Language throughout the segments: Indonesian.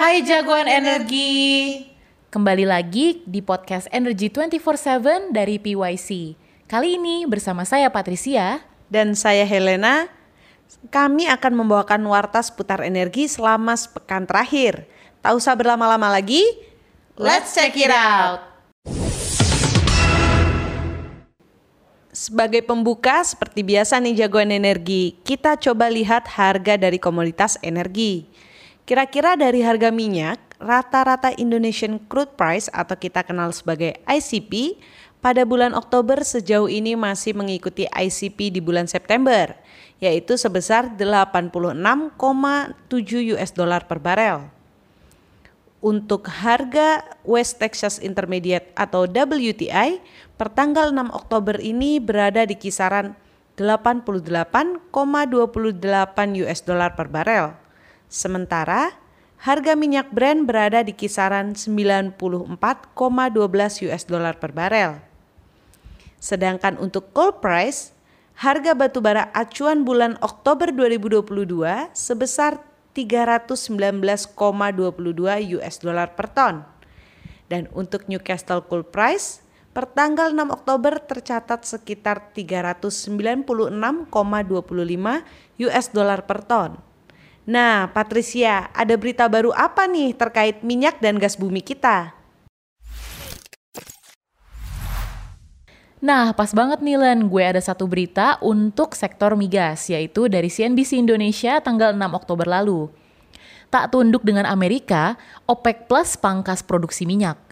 Hai jagoan energi. Kembali lagi di podcast Energy 24/7 dari PYC. Kali ini bersama saya Patricia dan saya Helena. Kami akan membawakan warta seputar energi selama sepekan terakhir. Tak usah berlama-lama lagi. Let's check it out. Sebagai pembuka, seperti biasa nih jagoan energi, kita coba lihat harga dari komoditas energi. Kira-kira dari harga minyak, rata-rata Indonesian Crude Price atau kita kenal sebagai ICP, pada bulan Oktober sejauh ini masih mengikuti ICP di bulan September, yaitu sebesar 86,7 US dollar per barel. Untuk harga West Texas Intermediate atau WTI pertanggal 6 Oktober ini berada di kisaran 88,28 US dollar per barel. Sementara harga minyak Brent berada di kisaran 94,12 US dollar per barel. Sedangkan untuk coal price, harga batu bara acuan bulan Oktober 2022 sebesar 319,22 US dollar per ton. Dan untuk Newcastle Coal Price, pertanggal 6 Oktober tercatat sekitar 396,25 US dollar per ton. Nah, Patricia, ada berita baru apa nih terkait minyak dan gas bumi kita? Nah, pas banget nih Len, gue ada satu berita untuk sektor migas, yaitu dari CNBC Indonesia tanggal 6 Oktober lalu. Tak tunduk dengan Amerika, OPEC Plus pangkas produksi minyak.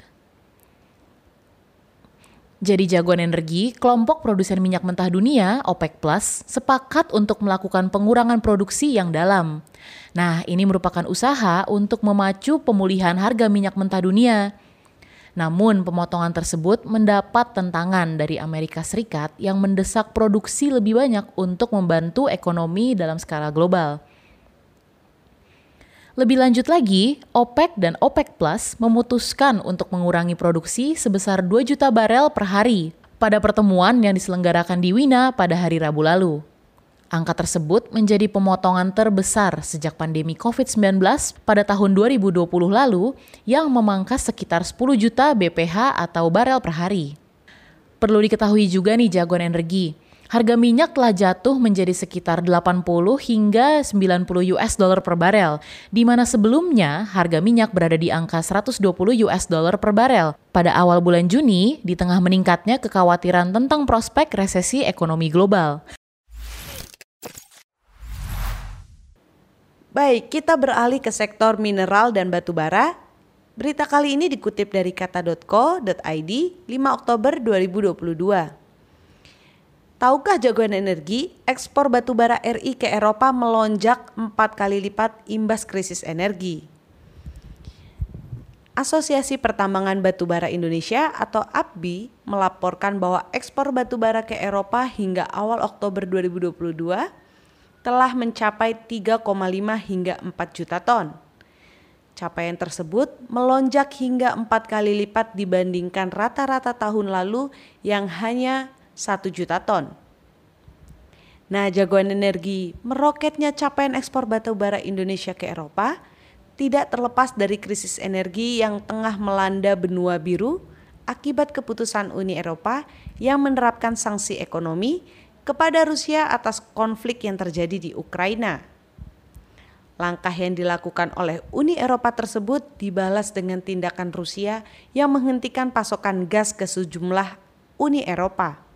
Jadi jagoan energi, kelompok produsen minyak mentah dunia, OPEC Plus, sepakat untuk melakukan pengurangan produksi yang dalam. Nah, ini merupakan usaha untuk memacu pemulihan harga minyak mentah dunia namun, pemotongan tersebut mendapat tentangan dari Amerika Serikat yang mendesak produksi lebih banyak untuk membantu ekonomi dalam skala global. Lebih lanjut lagi, OPEC dan OPEC Plus memutuskan untuk mengurangi produksi sebesar 2 juta barel per hari pada pertemuan yang diselenggarakan di Wina pada hari Rabu lalu. Angka tersebut menjadi pemotongan terbesar sejak pandemi COVID-19 pada tahun 2020 lalu yang memangkas sekitar 10 juta BPH atau barel per hari. Perlu diketahui juga nih jagoan energi, harga minyak telah jatuh menjadi sekitar 80 hingga 90 US dollar per barel, di mana sebelumnya harga minyak berada di angka 120 US dollar per barel. Pada awal bulan Juni, di tengah meningkatnya kekhawatiran tentang prospek resesi ekonomi global. Baik, kita beralih ke sektor mineral dan batu bara. Berita kali ini dikutip dari kata.co.id 5 Oktober 2022. Tahukah jagoan energi, ekspor batu bara RI ke Eropa melonjak 4 kali lipat imbas krisis energi. Asosiasi Pertambangan Batubara Indonesia atau APBI melaporkan bahwa ekspor batubara ke Eropa hingga awal Oktober 2022 telah mencapai 3,5 hingga 4 juta ton. Capaian tersebut melonjak hingga empat kali lipat dibandingkan rata-rata tahun lalu yang hanya 1 juta ton. Nah, jagoan energi, meroketnya capaian ekspor batu bara Indonesia ke Eropa tidak terlepas dari krisis energi yang tengah melanda benua biru akibat keputusan Uni Eropa yang menerapkan sanksi ekonomi kepada Rusia atas konflik yang terjadi di Ukraina. Langkah yang dilakukan oleh Uni Eropa tersebut dibalas dengan tindakan Rusia yang menghentikan pasokan gas ke sejumlah Uni Eropa.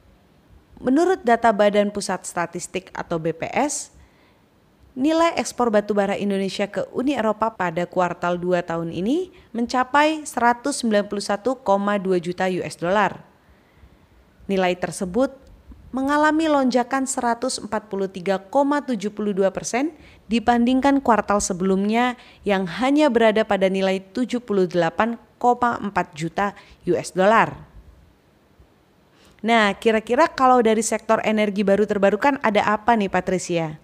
Menurut data Badan Pusat Statistik atau BPS, nilai ekspor batubara Indonesia ke Uni Eropa pada kuartal 2 tahun ini mencapai 191,2 juta US dollar. Nilai tersebut mengalami lonjakan 143,72 persen dibandingkan kuartal sebelumnya yang hanya berada pada nilai 78,4 juta US dollar. Nah, kira-kira kalau dari sektor energi baru terbarukan ada apa nih Patricia?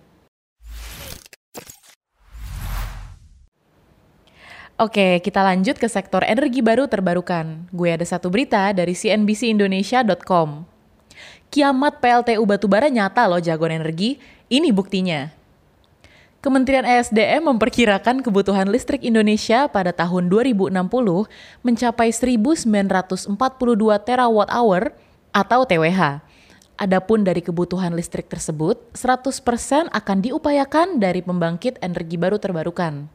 Oke, kita lanjut ke sektor energi baru terbarukan. Gue ada satu berita dari cnbcindonesia.com. Kiamat PLTU batubara nyata loh jagoan energi, ini buktinya. Kementerian ESDM memperkirakan kebutuhan listrik Indonesia pada tahun 2060 mencapai 1942 terawatt hour atau TWH. Adapun dari kebutuhan listrik tersebut, 100% akan diupayakan dari pembangkit energi baru terbarukan.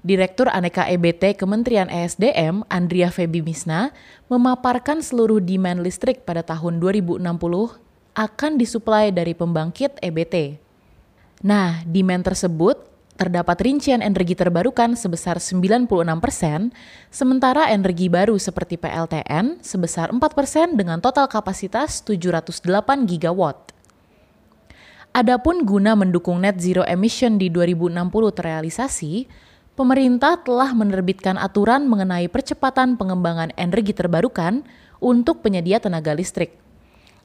Direktur Aneka EBT Kementerian ESDM, Andrea Febi Misna, memaparkan seluruh demand listrik pada tahun 2060 akan disuplai dari pembangkit EBT. Nah, demand tersebut terdapat rincian energi terbarukan sebesar 96%, sementara energi baru seperti PLTN sebesar 4% dengan total kapasitas 708 gigawatt. Adapun guna mendukung net zero emission di 2060 terrealisasi, pemerintah telah menerbitkan aturan mengenai percepatan pengembangan energi terbarukan untuk penyedia tenaga listrik.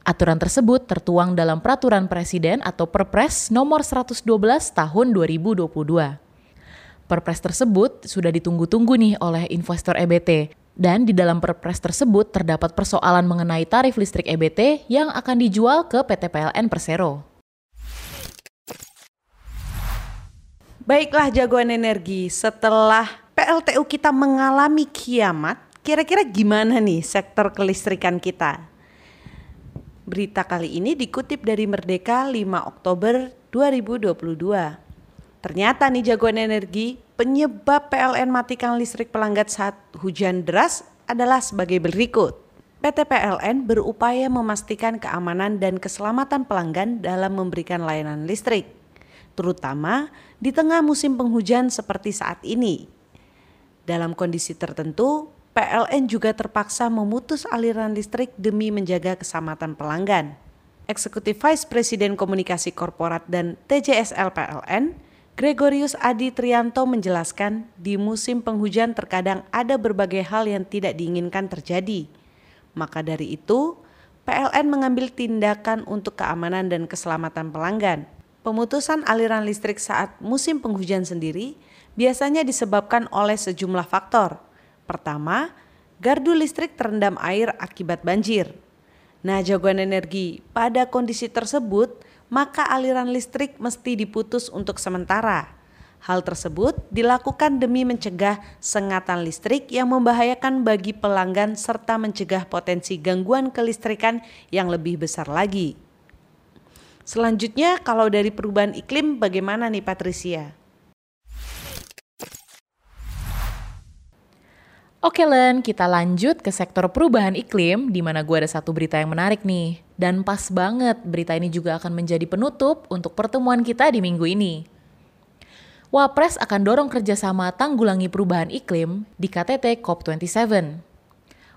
Aturan tersebut tertuang dalam Peraturan Presiden atau Perpres nomor 112 tahun 2022. Perpres tersebut sudah ditunggu-tunggu nih oleh investor EBT dan di dalam Perpres tersebut terdapat persoalan mengenai tarif listrik EBT yang akan dijual ke PT PLN Persero. Baiklah jagoan energi, setelah PLTU kita mengalami kiamat, kira-kira gimana nih sektor kelistrikan kita? Berita kali ini dikutip dari Merdeka 5 Oktober 2022. Ternyata nih jagoan energi, penyebab PLN matikan listrik pelanggan saat hujan deras adalah sebagai berikut. PT PLN berupaya memastikan keamanan dan keselamatan pelanggan dalam memberikan layanan listrik, terutama di tengah musim penghujan seperti saat ini. Dalam kondisi tertentu, PLN juga terpaksa memutus aliran listrik demi menjaga keselamatan pelanggan. Eksekutif Vice Presiden Komunikasi Korporat dan TJSL PLN, Gregorius Adi Trianto menjelaskan di musim penghujan terkadang ada berbagai hal yang tidak diinginkan terjadi. Maka dari itu, PLN mengambil tindakan untuk keamanan dan keselamatan pelanggan. Pemutusan aliran listrik saat musim penghujan sendiri biasanya disebabkan oleh sejumlah faktor, Pertama, gardu listrik terendam air akibat banjir. Nah, jagoan energi, pada kondisi tersebut, maka aliran listrik mesti diputus untuk sementara. Hal tersebut dilakukan demi mencegah sengatan listrik yang membahayakan bagi pelanggan serta mencegah potensi gangguan kelistrikan yang lebih besar lagi. Selanjutnya, kalau dari perubahan iklim, bagaimana nih Patricia? Oke Len, kita lanjut ke sektor perubahan iklim di mana gue ada satu berita yang menarik nih. Dan pas banget berita ini juga akan menjadi penutup untuk pertemuan kita di minggu ini. Wapres akan dorong kerjasama tanggulangi perubahan iklim di KTT COP27.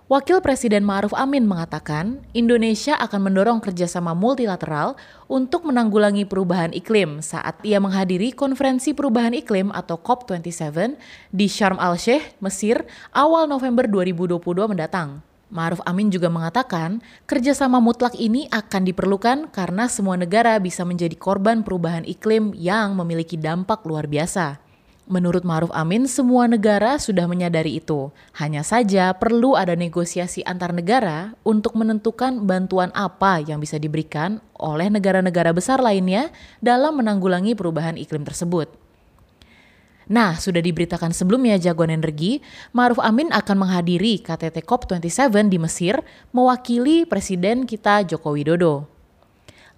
Wakil Presiden Ma'ruf Amin mengatakan, Indonesia akan mendorong kerjasama multilateral untuk menanggulangi perubahan iklim saat ia menghadiri konferensi perubahan iklim atau COP27 di Sharm el-Sheikh, Mesir, awal November 2022 mendatang. Ma'ruf Amin juga mengatakan, kerjasama mutlak ini akan diperlukan karena semua negara bisa menjadi korban perubahan iklim yang memiliki dampak luar biasa. Menurut Maruf Amin, semua negara sudah menyadari itu. Hanya saja perlu ada negosiasi antar negara untuk menentukan bantuan apa yang bisa diberikan oleh negara-negara besar lainnya dalam menanggulangi perubahan iklim tersebut. Nah, sudah diberitakan sebelumnya jagoan energi, Maruf Amin akan menghadiri KTT COP27 di Mesir mewakili Presiden kita Joko Widodo.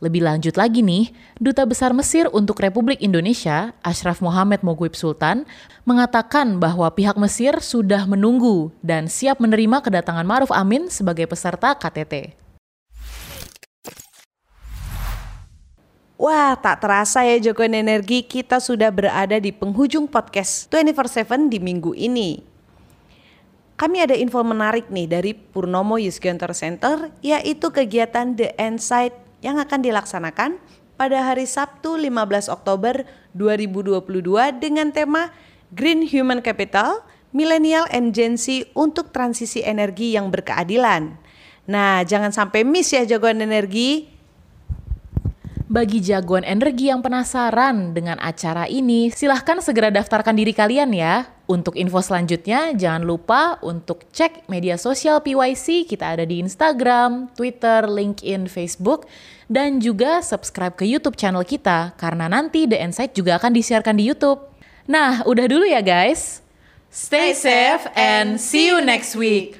Lebih lanjut lagi nih, Duta Besar Mesir untuk Republik Indonesia, Ashraf Mohamed Moguib Sultan, mengatakan bahwa pihak Mesir sudah menunggu dan siap menerima kedatangan Maruf Amin sebagai peserta KTT. Wah, tak terasa ya Jokowi Energi, kita sudah berada di penghujung podcast 24/7 di minggu ini. Kami ada info menarik nih dari Purnomo Yusgiantor Center, yaitu kegiatan The Insight yang akan dilaksanakan pada hari Sabtu 15 Oktober 2022 dengan tema Green Human Capital, Millennial and Gen Z untuk transisi energi yang berkeadilan. Nah, jangan sampai miss ya jagoan energi. Bagi jagoan energi yang penasaran dengan acara ini, silahkan segera daftarkan diri kalian ya Untuk info selanjutnya, jangan lupa untuk cek media sosial PYC. Kita ada di Instagram, Twitter, LinkedIn, Facebook, dan juga subscribe ke YouTube channel kita karena nanti The Insight juga akan disiarkan di YouTube. Nah, udah dulu ya guys. Stay safe and see you next week.